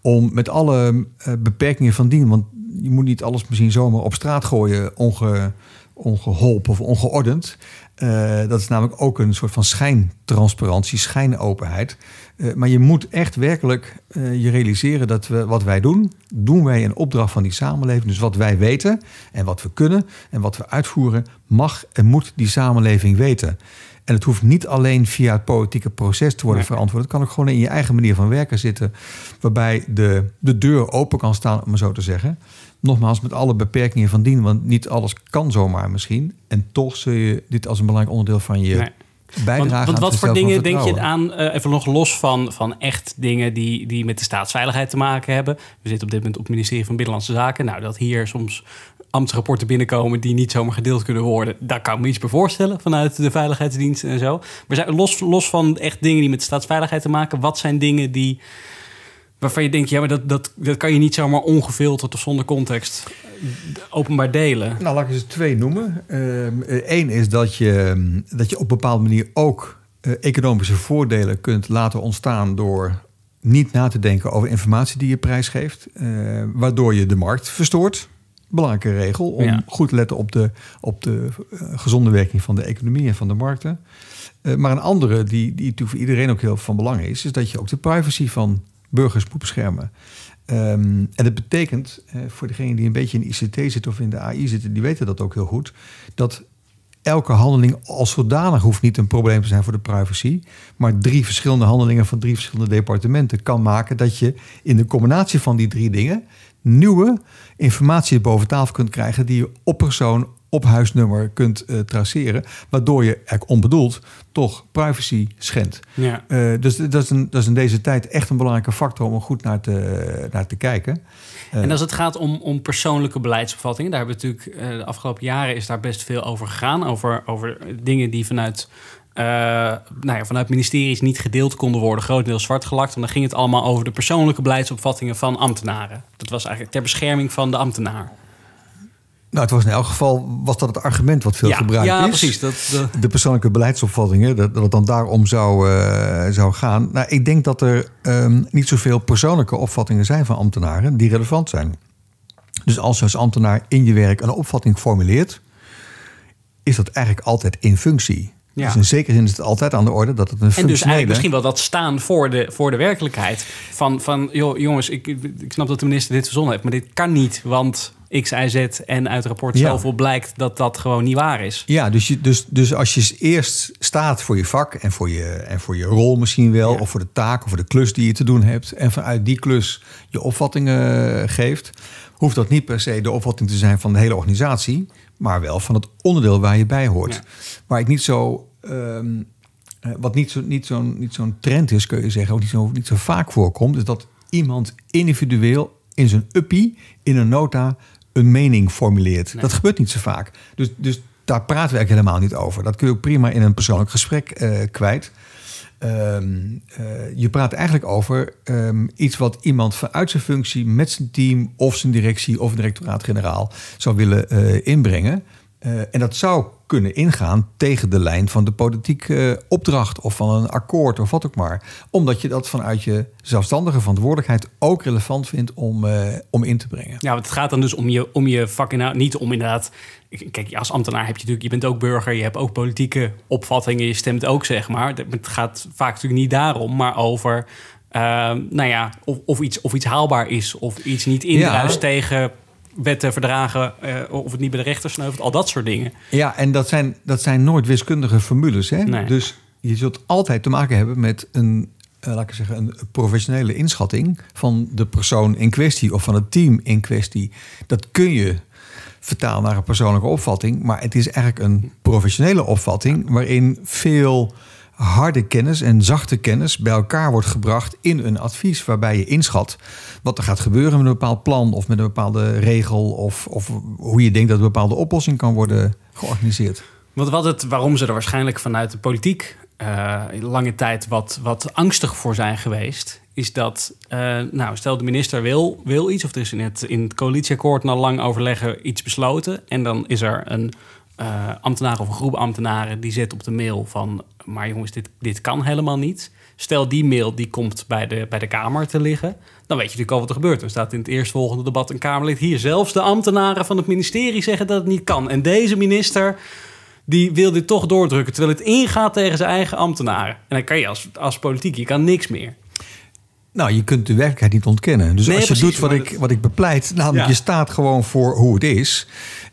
Om met alle beperkingen van dien, want je moet niet alles misschien zomaar op straat gooien, onge, ongeholpen of ongeordend. Eh, dat is namelijk ook een soort van schijntransparantie, schijnopenheid. Uh, maar je moet echt werkelijk uh, je realiseren dat we wat wij doen, doen wij in opdracht van die samenleving. Dus wat wij weten en wat we kunnen en wat we uitvoeren, mag en moet die samenleving weten. En het hoeft niet alleen via het politieke proces te worden verantwoord. Het kan ook gewoon in je eigen manier van werken zitten. Waarbij de, de deur open kan staan, om maar zo te zeggen. Nogmaals, met alle beperkingen van dien. Want niet alles kan zomaar misschien. En toch zul je dit als een belangrijk onderdeel van je nee. bijdrage want, want wat voor dingen denk je aan, uh, even nog los van, van echt dingen die, die met de staatsveiligheid te maken hebben. We zitten op dit moment op het ministerie van Binnenlandse Zaken. Nou, dat hier soms ambtsrapporten binnenkomen die niet zomaar gedeeld kunnen worden. Daar kan ik me iets bij voorstellen vanuit de veiligheidsdiensten en zo. Maar zijn, los, los van echt dingen die met staatsveiligheid te maken, wat zijn dingen die waarvan je denkt, ja, maar dat, dat, dat kan je niet zomaar ongefilterd of zonder context openbaar delen? Nou, laat ik eens twee noemen. Eén uh, is dat je, dat je op een bepaalde manier ook uh, economische voordelen kunt laten ontstaan door niet na te denken over informatie die je prijsgeeft, uh, waardoor je de markt verstoort. Belangrijke regel om ja. goed te letten op de, op de gezonde werking van de economie en van de markten. maar een andere, die, die voor iedereen ook heel van belang is, is dat je ook de privacy van burgers moet beschermen. Um, en dat betekent, uh, voor degenen die een beetje in ICT zitten of in de AI zitten, die weten dat ook heel goed, dat elke handeling als zodanig hoeft niet een probleem te zijn voor de privacy, maar drie verschillende handelingen van drie verschillende departementen kan maken dat je in de combinatie van die drie dingen nieuwe informatie boven tafel kunt krijgen die je op persoon op huisnummer kunt uh, traceren. Waardoor je eigenlijk onbedoeld toch privacy schendt. Ja. Uh, dus dat is, een, dat is in deze tijd echt een belangrijke factor om er goed naar te, naar te kijken. Uh, en als het gaat om, om persoonlijke beleidsopvattingen, daar hebben we natuurlijk de afgelopen jaren is daar best veel over gegaan. Over, over dingen die vanuit. Nou ja, vanuit ministeries niet gedeeld konden worden, grotendeels zwart gelakt. En dan ging het allemaal over de persoonlijke beleidsopvattingen van ambtenaren. Dat was eigenlijk ter bescherming van de ambtenaar. Nou, het was in elk geval was dat het argument wat veel ja, gebruikt ja, is. precies. Dat, de... de persoonlijke beleidsopvattingen, dat, dat het dan daarom zou, uh, zou gaan. Nou, ik denk dat er um, niet zoveel persoonlijke opvattingen zijn van ambtenaren die relevant zijn. Dus als je als ambtenaar in je werk een opvatting formuleert, is dat eigenlijk altijd in functie. Ja. Dus in zekere zin is het altijd aan de orde dat het een En dus eigenlijk misschien wel dat staan voor de, voor de werkelijkheid. Van, van joh, jongens, ik, ik snap dat de minister dit verzonnen heeft, maar dit kan niet, want X, Y, Z en uit het rapport ja. zoveel blijkt dat dat gewoon niet waar is. Ja, dus, je, dus, dus als je eerst staat voor je vak en voor je, en voor je rol misschien wel, ja. of voor de taak of voor de klus die je te doen hebt, en vanuit die klus je opvattingen geeft, hoeft dat niet per se de opvatting te zijn van de hele organisatie, maar wel van het onderdeel waar je bij hoort. Ja. Waar ik niet zo. Um, wat niet zo'n niet zo'n niet zo'n trend is, kun je zeggen, ook niet zo, niet zo vaak voorkomt, is dat iemand individueel in zijn uppie in een nota een mening formuleert. Nee. Dat gebeurt niet zo vaak. Dus, dus daar praten we eigenlijk helemaal niet over. Dat kun je ook prima in een persoonlijk gesprek uh, kwijt. Um, uh, je praat eigenlijk over um, iets wat iemand vanuit zijn functie met zijn team of zijn directie of directoraat-generaal zou willen uh, inbrengen. En dat zou kunnen ingaan tegen de lijn van de politieke opdracht of van een akkoord of wat ook maar. Omdat je dat vanuit je zelfstandige verantwoordelijkheid ook relevant vindt om, uh, om in te brengen. Ja, want het gaat dan dus om je, om je vak inhoud, niet om inderdaad. Kijk, als ambtenaar heb je natuurlijk, je bent ook burger, je hebt ook politieke opvattingen, je stemt ook, zeg maar. Het gaat vaak natuurlijk niet daarom, maar over. Uh, nou ja, of, of, iets, of iets haalbaar is, of iets niet indruist ja. tegen wetten, verdragen, uh, of het niet bij de rechter sneuvelt, al dat soort dingen. Ja, en dat zijn, dat zijn nooit wiskundige formules. Hè? Nee. Dus je zult altijd te maken hebben met een, uh, laat ik zeggen, een professionele inschatting van de persoon in kwestie of van het team in kwestie. Dat kun je vertalen naar een persoonlijke opvatting, maar het is eigenlijk een professionele opvatting waarin veel harde kennis en zachte kennis bij elkaar wordt gebracht in een advies waarbij je inschat wat er gaat gebeuren met een bepaald plan of met een bepaalde regel of, of hoe je denkt dat een bepaalde oplossing kan worden georganiseerd. Want wat het, waarom ze er waarschijnlijk vanuit de politiek uh, lange tijd wat, wat angstig voor zijn geweest, is dat, uh, nou, stel de minister wil, wil iets, of er is in het, in het coalitieakkoord na lang overleggen iets besloten, en dan is er een uh, ambtenaar of een groep ambtenaren die zet op de mail van, maar jongens, dit, dit kan helemaal niet. Stel die mail die komt bij de, bij de Kamer te liggen. Dan weet je natuurlijk al wat er gebeurt. Dan staat in het eerstvolgende debat een Kamerlid hier. Zelfs de ambtenaren van het ministerie zeggen dat het niet kan. En deze minister die wil dit toch doordrukken. Terwijl het ingaat tegen zijn eigen ambtenaren. En dan kan je als, als politiek, je kan niks meer. Nou, je kunt de werkelijkheid niet ontkennen. Dus Nee, als je precies, doet wat ik, wat ik bepleit, namelijk Ja. je staat gewoon voor hoe het is.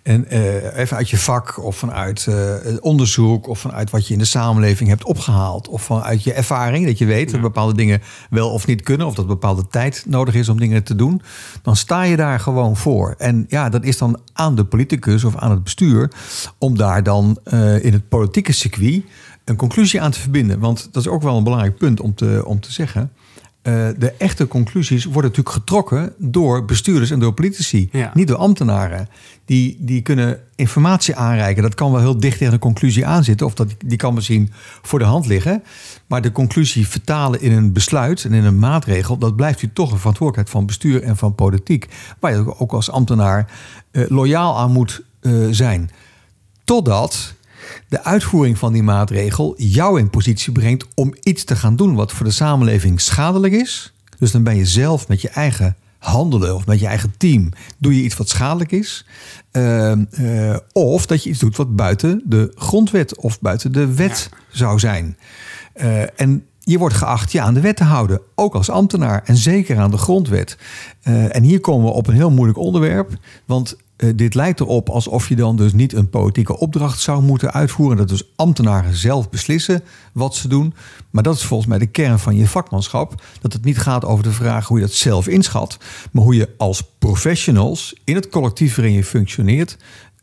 En eh, even uit je vak of vanuit eh, onderzoek of vanuit wat je in de samenleving hebt opgehaald. Of vanuit je ervaring, dat je weet dat bepaalde dingen wel of niet kunnen. Of dat bepaalde tijd nodig is om dingen te doen. Dan sta je daar gewoon voor. En ja, dat is dan aan de politicus of aan het bestuur om daar dan eh, in het politieke circuit een conclusie aan te verbinden. Want dat is ook wel een belangrijk punt om te, om te zeggen. De echte conclusies worden natuurlijk getrokken door bestuurders en door politici, Ja. niet door ambtenaren. Die, die kunnen informatie aanreiken. Dat kan wel heel dicht tegen de conclusie aanzitten, of dat, die kan misschien voor de hand liggen. Maar de conclusie vertalen in een besluit en in een maatregel, dat blijft u toch een verantwoordelijkheid van bestuur en van politiek, waar je ook als ambtenaar eh, loyaal aan moet eh, zijn. Totdat de uitvoering van die maatregel jou in positie brengt om iets te gaan doen wat voor de samenleving schadelijk is. Dus dan ben je zelf met je eigen handelen of met je eigen team doe je iets wat schadelijk is. Ehm, eh, of dat je iets doet wat buiten de grondwet of buiten de wet zou zijn. Eh, en je wordt geacht je aan de wet te houden, ook als ambtenaar en zeker aan de grondwet. Eh, en hier komen we op een heel moeilijk onderwerp, want eh, dit lijkt erop alsof je dan dus niet een politieke opdracht zou moeten uitvoeren. Dat dus ambtenaren zelf beslissen wat ze doen. Maar dat is volgens mij de kern van je vakmanschap. Dat het niet gaat over de vraag hoe je dat zelf inschat, maar hoe je als professionals in het collectief waarin je functioneert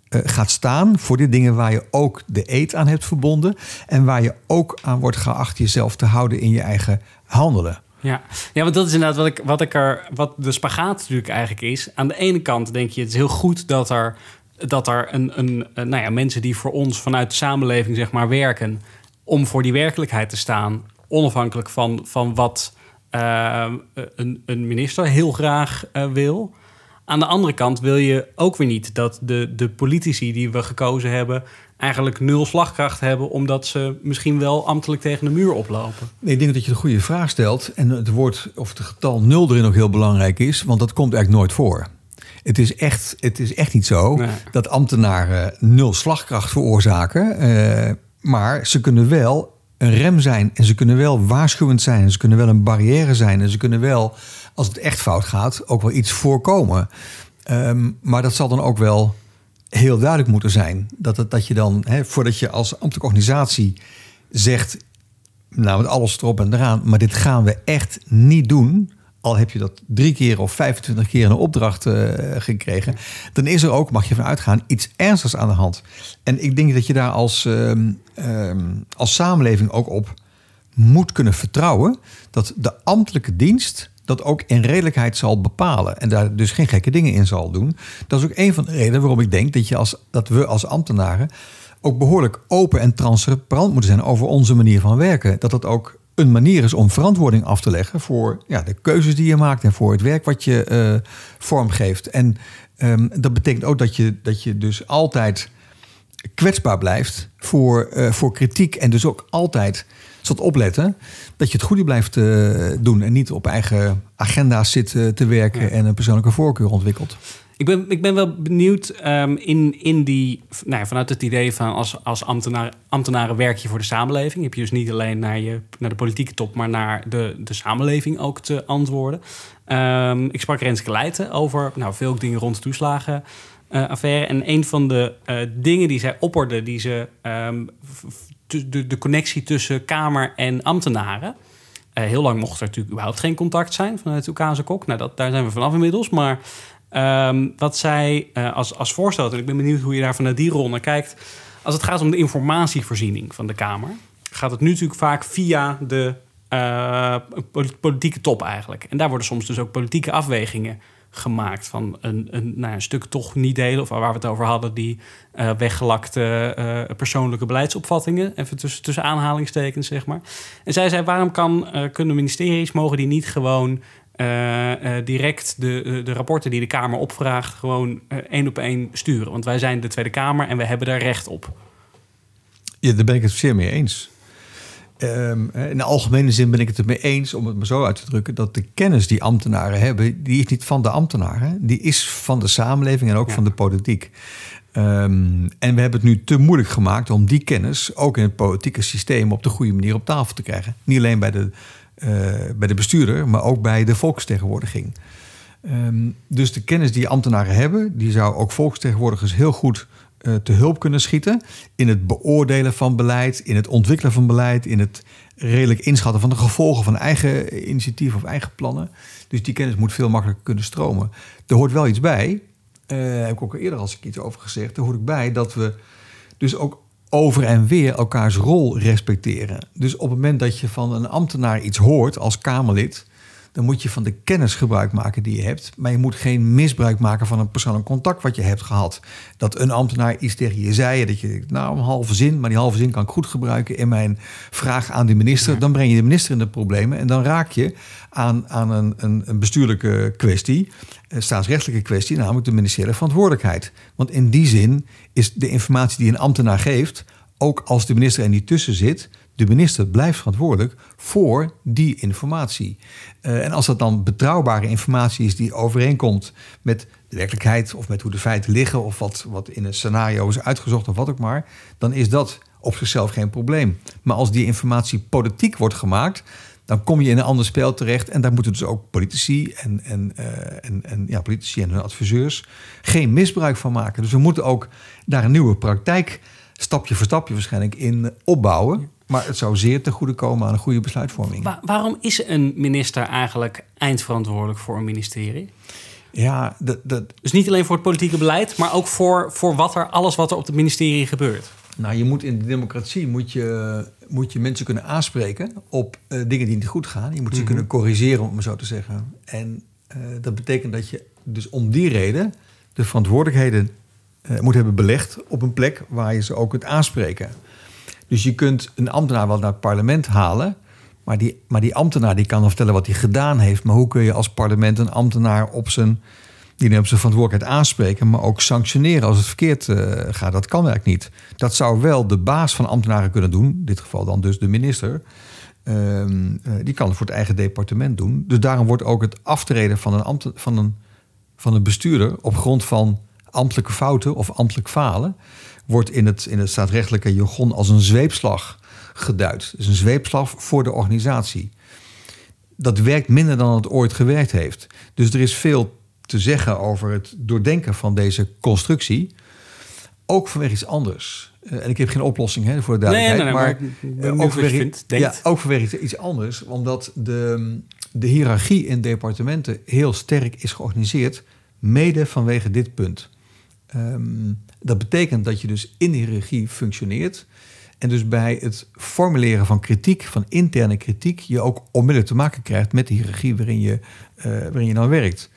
eh, gaat staan voor die dingen waar je ook de eet aan hebt verbonden. En waar je ook aan wordt geacht jezelf te houden in je eigen handelen. Ja. ja, want dat is inderdaad wat ik, wat ik er, wat de spagaat natuurlijk eigenlijk is. Aan de ene kant denk je, het is heel goed dat er, dat er een, een, nou ja, mensen die voor ons vanuit de samenleving zeg maar werken, om voor die werkelijkheid te staan, onafhankelijk van, van wat eh, een, een minister heel graag eh, wil. Aan de andere kant wil je ook weer niet dat de, de politici die we gekozen hebben eigenlijk nul slagkracht hebben, omdat ze misschien wel ambtelijk tegen de muur oplopen. Nee, ik denk dat je de goede vraag stelt. En het woord of het getal nul erin ook heel belangrijk is. Want dat komt eigenlijk nooit voor. Het is echt, het is echt niet zo Nee. dat ambtenaren nul slagkracht veroorzaken. Eh, maar ze kunnen wel een rem zijn. En ze kunnen wel waarschuwend zijn. Ze kunnen wel een barrière zijn. En ze kunnen wel, als het echt fout gaat, ook wel iets voorkomen. Ehm, maar dat zal dan ook wel heel duidelijk moeten zijn. Dat, het, dat je dan, voordat je als ambtelijke organisatie zegt... nou, met alles erop en eraan... maar dit gaan we echt niet doen... al heb je dat drie keer of 25 keer een opdracht eh, gekregen... dan is er ook, mag je van uitgaan, iets ernstigs aan de hand. En ik denk dat je daar als, ehm, ehm, als samenleving ook op moet kunnen vertrouwen... dat de ambtelijke dienst dat ook in redelijkheid zal bepalen. En daar dus geen gekke dingen in zal doen. Dat is ook een van de redenen waarom ik denk dat, je als, dat we als ambtenaren ook behoorlijk open en transparant moeten zijn over onze manier van werken. Dat dat ook een manier is om verantwoording af te leggen voor ja, de keuzes die je maakt en voor het werk wat je eh, vormgeeft. En ehm, dat betekent ook dat je, dat je dus altijd kwetsbaar blijft voor, eh, voor kritiek. En dus ook altijd zult opletten dat je het goede blijft eh, doen. En niet op eigen agenda's zit te werken Ja. en een persoonlijke voorkeur ontwikkelt. Ik ben, ik ben wel benieuwd ehm, in, in die, nou vanuit het idee van als, als ambtenaar, ambtenaren werk je voor de samenleving. Heb je dus niet alleen naar, je, naar de politieke top, maar naar de, de samenleving ook te antwoorden. Ehm, ik sprak Renske Leijten over nou, veel dingen rond de toeslagenaffaire. en een van de eh, dingen die zij opperde, die ze, ehm, de, de, connectie tussen Kamer en ambtenaren. Eh, heel lang mocht er natuurlijk überhaupt geen contact zijn vanuit de Ukase Kok. Nou, dat, daar zijn we vanaf inmiddels. Maar ehm, wat zij eh, als, als voorstel, en ik ben benieuwd hoe je daar vanuit die rol naar kijkt. Als het gaat om de informatievoorziening van de Kamer, gaat het nu natuurlijk vaak via de eh, poli- politieke top eigenlijk. En daar worden soms dus ook politieke afwegingen gemaakt van een, een, nou een stuk toch niet delen, of waar we het over hadden, die eh, weggelakte persoonlijke beleidsopvattingen, even tussen, tussen aanhalingstekens, zeg maar. En zij zei, waarom kan, kunnen ministeries, mogen die niet gewoon eh, eh, direct de, de, de rapporten die de Kamer opvraagt, gewoon eh, één op één sturen? Want wij zijn de Tweede Kamer en we hebben daar recht op. Ja, daar ben ik het zeer mee eens. ehm, in de algemene zin ben ik het ermee eens, om het maar zo uit te drukken, dat de kennis die ambtenaren hebben, die is niet van de ambtenaren, die is van de samenleving en ook Ja. van de politiek. Ehm, en we hebben het nu te moeilijk gemaakt om die kennis ook in het politieke systeem op de goede manier op tafel te krijgen. Niet alleen bij de, eh, bij de bestuurder, maar ook bij de volksvertegenwoordiging. Ehm, dus de kennis die ambtenaren hebben, die zou ook volksvertegenwoordigers heel goed eh, te hulp kunnen schieten. In het beoordelen van beleid, in het ontwikkelen van beleid, in het redelijk inschatten van de gevolgen van eigen initiatief of eigen plannen. Dus die kennis moet veel makkelijker kunnen stromen. Er hoort wel iets bij, eh, heb ik ook al eerder als ik iets over gezegd, er hoort ook bij dat we dus ook over en weer elkaars rol respecteren. Dus op het moment dat je van een ambtenaar iets hoort als Kamerlid, dan moet je van de kennis gebruik maken die je hebt. Maar je moet geen misbruik maken van een persoonlijk contact wat je hebt gehad. Dat een ambtenaar iets tegen je zei. Dat je, nou, een halve zin, maar die halve zin kan ik goed gebruiken in mijn vraag aan de minister. Dan breng je de minister in de problemen. En dan raak je aan, aan een, een, een bestuurlijke kwestie, een staatsrechtelijke kwestie, namelijk de ministeriële verantwoordelijkheid. Want in die zin is de informatie die een ambtenaar geeft, ook als de minister er niet tussen zit, de minister blijft verantwoordelijk voor die informatie. Eh, en als dat dan betrouwbare informatie is die overeenkomt met de werkelijkheid of met hoe de feiten liggen of wat, wat in een scenario is uitgezocht of wat ook maar, dan is dat op zichzelf geen probleem. Maar als die informatie politiek wordt gemaakt, dan kom je in een ander spel terecht. En daar moeten dus ook politici en, en, eh, en, en, ja, politici en hun adviseurs geen misbruik van maken. Dus we moeten ook daar een nieuwe praktijk stapje voor stapje waarschijnlijk in opbouwen. Maar het zou zeer ten goede komen aan een goede besluitvorming. Wa- waarom is een minister eigenlijk eindverantwoordelijk voor een ministerie? Ja, dat, dat, Dus niet alleen voor het politieke beleid, maar ook voor, voor wat er, alles wat er op het ministerie gebeurt. nou, je moet in de democratie moet je, moet je mensen kunnen aanspreken op eh, dingen die niet goed gaan. Je moet ze kunnen corrigeren, om het zo te zeggen. En eh, dat betekent dat je dus om die reden de verantwoordelijkheden eh, moet hebben belegd op een plek waar je ze ook kunt aanspreken. Dus je kunt een ambtenaar wel naar het parlement halen. Maar die, maar die ambtenaar die kan vertellen wat hij gedaan heeft. Maar hoe kun je als parlement een ambtenaar op zijn, die op zijn verantwoordelijkheid aanspreken, maar ook sanctioneren als het verkeerd eh, gaat? Dat kan eigenlijk niet. Dat zou wel de baas van ambtenaren kunnen doen. In dit geval dan dus de minister. Ehm, eh, die kan het voor het eigen departement doen. Dus daarom wordt ook het aftreden van een, ambte, van een, van een bestuurder op grond van ambtelijke fouten of ambtelijk falen, wordt in het, in het staatsrechtelijke jargon als een zweepslag geduid. Dus een zweepslag voor de organisatie. Dat werkt minder dan het ooit gewerkt heeft. Dus er is veel te zeggen over het doordenken van deze constructie. Ook vanwege iets anders. Eh, en ik heb geen oplossing hè, voor de Nee, nee, duidelijkheid. nee, maar eh, ook vanwege- vindt. Ja, ook vanwege iets anders. Omdat de, de hiërarchie in departementen heel sterk is georganiseerd. Mede vanwege dit punt. Ehm, dat betekent dat je dus in de hiërarchie functioneert. En dus bij het formuleren van kritiek, van interne kritiek, je ook onmiddellijk te maken krijgt met de hiërarchie waarin je, eh, waarin je dan werkt.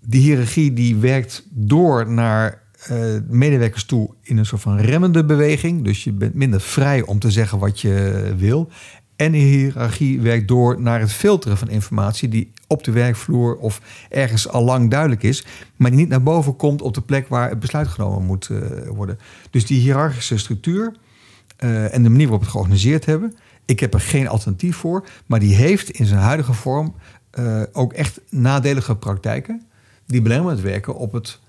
Die hiërarchie die werkt door naar eh, medewerkers toe in een soort van remmende beweging. Dus je bent minder vrij om te zeggen wat je wil. En de hiërarchie werkt door naar het filteren van informatie die op de werkvloer of ergens al lang duidelijk is, maar die niet naar boven komt op de plek waar het besluit genomen moet eh, worden. Dus die hiërarchische structuur eh, en de manier waarop we het georganiseerd hebben, ik heb er geen alternatief voor, maar die heeft in zijn huidige vorm eh, ook echt nadelige praktijken die belemmerend werken op het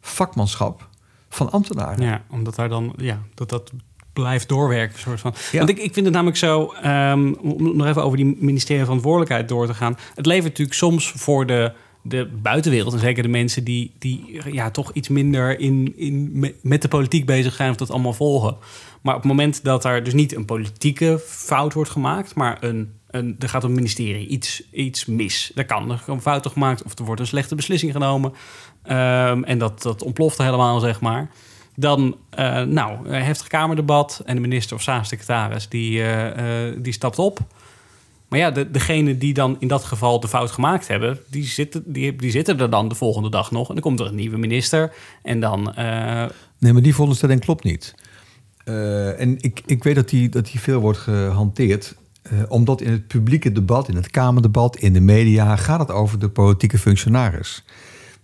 vakmanschap van ambtenaren. Ja, omdat daar dan, ja, dat dat blijft doorwerken, soort van. Ja. Want ik, ik vind het namelijk zo, ehm, om nog even over die ministerie verantwoordelijkheid door te gaan. Het levert natuurlijk soms voor de, de buitenwereld, en zeker de mensen die, die ja, toch iets minder in, in, me- met de politiek bezig zijn of dat allemaal volgen. Maar op het moment dat er dus niet een politieke fout wordt gemaakt, maar een, een, er gaat een ministerie iets, iets mis. Er kan er een fout gemaakt of er wordt een slechte beslissing genomen. Ehm, en dat, dat ontploft helemaal, zeg maar. Dan, eh nou, heftig kamerdebat en de minister of staatssecretaris die, eh, eh, die stapt op. Maar ja, de, degene die dan in dat geval de fout gemaakt hebben, die zitten, die, die zitten er dan de volgende dag nog. En dan komt er een nieuwe minister. En dan, Nee, maar die veronderstelling klopt niet. En ik, ik weet dat die, dat die veel wordt gehanteerd. eh, omdat in het publieke debat, in het Kamerdebat, in de media... gaat het over de politieke functionaris.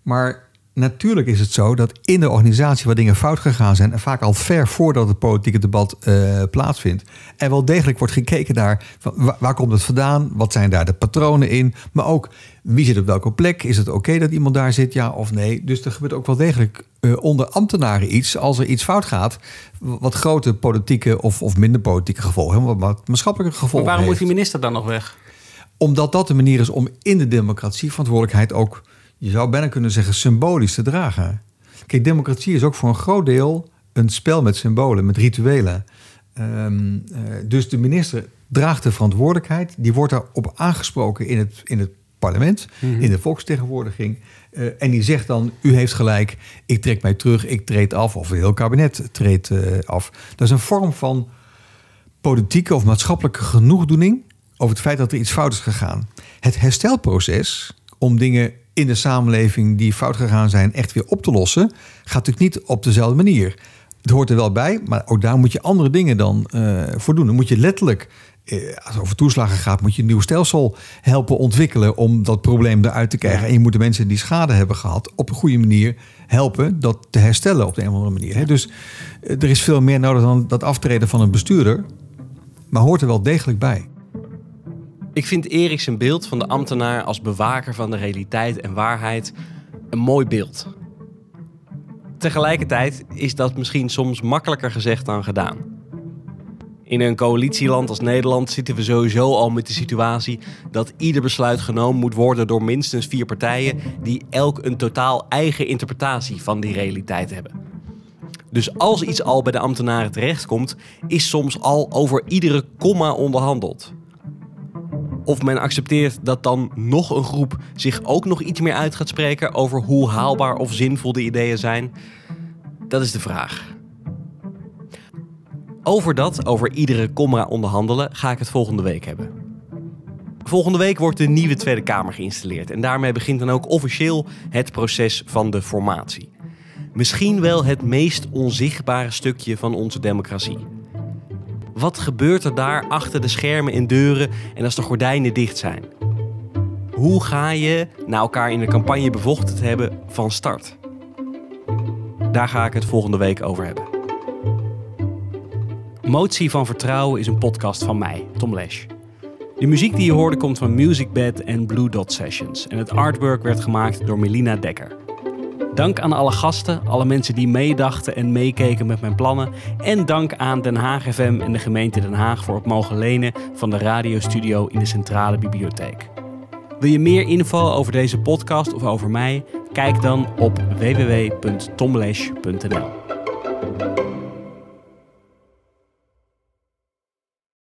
Maar natuurlijk is het zo dat in de organisatie waar dingen fout gegaan zijn, en vaak al ver voordat het politieke debat eh, plaatsvindt, er wel degelijk wordt gekeken naar waar, komt het vandaan, wat zijn daar de patronen in, maar ook wie zit op welke plek, is het oké dat iemand daar zit, ja of nee. Dus er gebeurt ook wel degelijk eh, onder ambtenaren iets, als er iets fout gaat, wat grote politieke of, of minder politieke gevolgen, hebben, wat, maatschappelijke Maar gevolgen waarom moet die minister dan nog weg? omdat dat de manier is om in de democratie verantwoordelijkheid ook, je zou bijna kunnen zeggen, symbolisch te dragen. Kijk, democratie is ook voor een groot deel een spel met symbolen, met rituelen. Ehm, eh, dus de minister draagt de verantwoordelijkheid, die wordt daarop aangesproken in het, in het parlement, in de volksvertegenwoordiging. Eh, en die zegt dan, u heeft gelijk, ik trek mij terug, ik treed af, of het heel kabinet treedt eh, af. Dat is een vorm van politieke of maatschappelijke genoegdoening over het feit dat er iets fout is gegaan. Het herstelproces om dingen in de samenleving die fout gegaan zijn echt weer op te lossen, gaat natuurlijk niet op dezelfde manier. Het hoort er wel bij, maar ook daar moet je andere dingen dan eh, voor doen. Dan moet je letterlijk, eh, als het over toeslagen gaat, moet je een nieuw stelsel helpen ontwikkelen om dat probleem eruit te krijgen. Ja. En je moet de mensen die schade hebben gehad op een goede manier helpen dat te herstellen op de een of andere manier. hè. Dus eh, er is veel meer nodig dan dat aftreden van een bestuurder, maar hoort er wel degelijk bij. Ik vind Erik zijn beeld van de ambtenaar als bewaker van de realiteit en waarheid een mooi beeld. Tegelijkertijd is dat misschien soms makkelijker gezegd dan gedaan. In een coalitieland als Nederland zitten we sowieso al met de situatie dat ieder besluit genomen moet worden door minstens vier partijen die elk een totaal eigen interpretatie van die realiteit hebben. Dus als iets al bij de ambtenaren terechtkomt, is soms al over iedere komma onderhandeld. Of men accepteert dat dan nog een groep zich ook nog iets meer uit gaat spreken over hoe haalbaar of zinvol de ideeën zijn, dat is de vraag. Over dat, over iedere komma onderhandelen, ga ik het volgende week hebben. Volgende week wordt de nieuwe Tweede Kamer geïnstalleerd en daarmee begint dan ook officieel het proces van de formatie. Misschien wel het meest onzichtbare stukje van onze democratie. Wat gebeurt er daar achter de schermen en deuren en als de gordijnen dicht zijn? Hoe ga je, na elkaar in de campagne bevochten te hebben, van start? Daar ga ik het volgende week over hebben. Motie van Vertrouwen is een podcast van mij, Tom Lesch. De muziek die je hoorde komt van Music Bed en Blue Dot Sessions. En het artwork werd gemaakt door Melina Dekker. Dank aan alle gasten, alle mensen die meedachten en meekeken met mijn plannen. En dank aan Den Haag FM en de gemeente Den Haag voor het mogen lenen van de radiostudio in de Centrale Bibliotheek. Wil je meer info over deze podcast of over mij? Kijk dan op www.tomlesh.nl.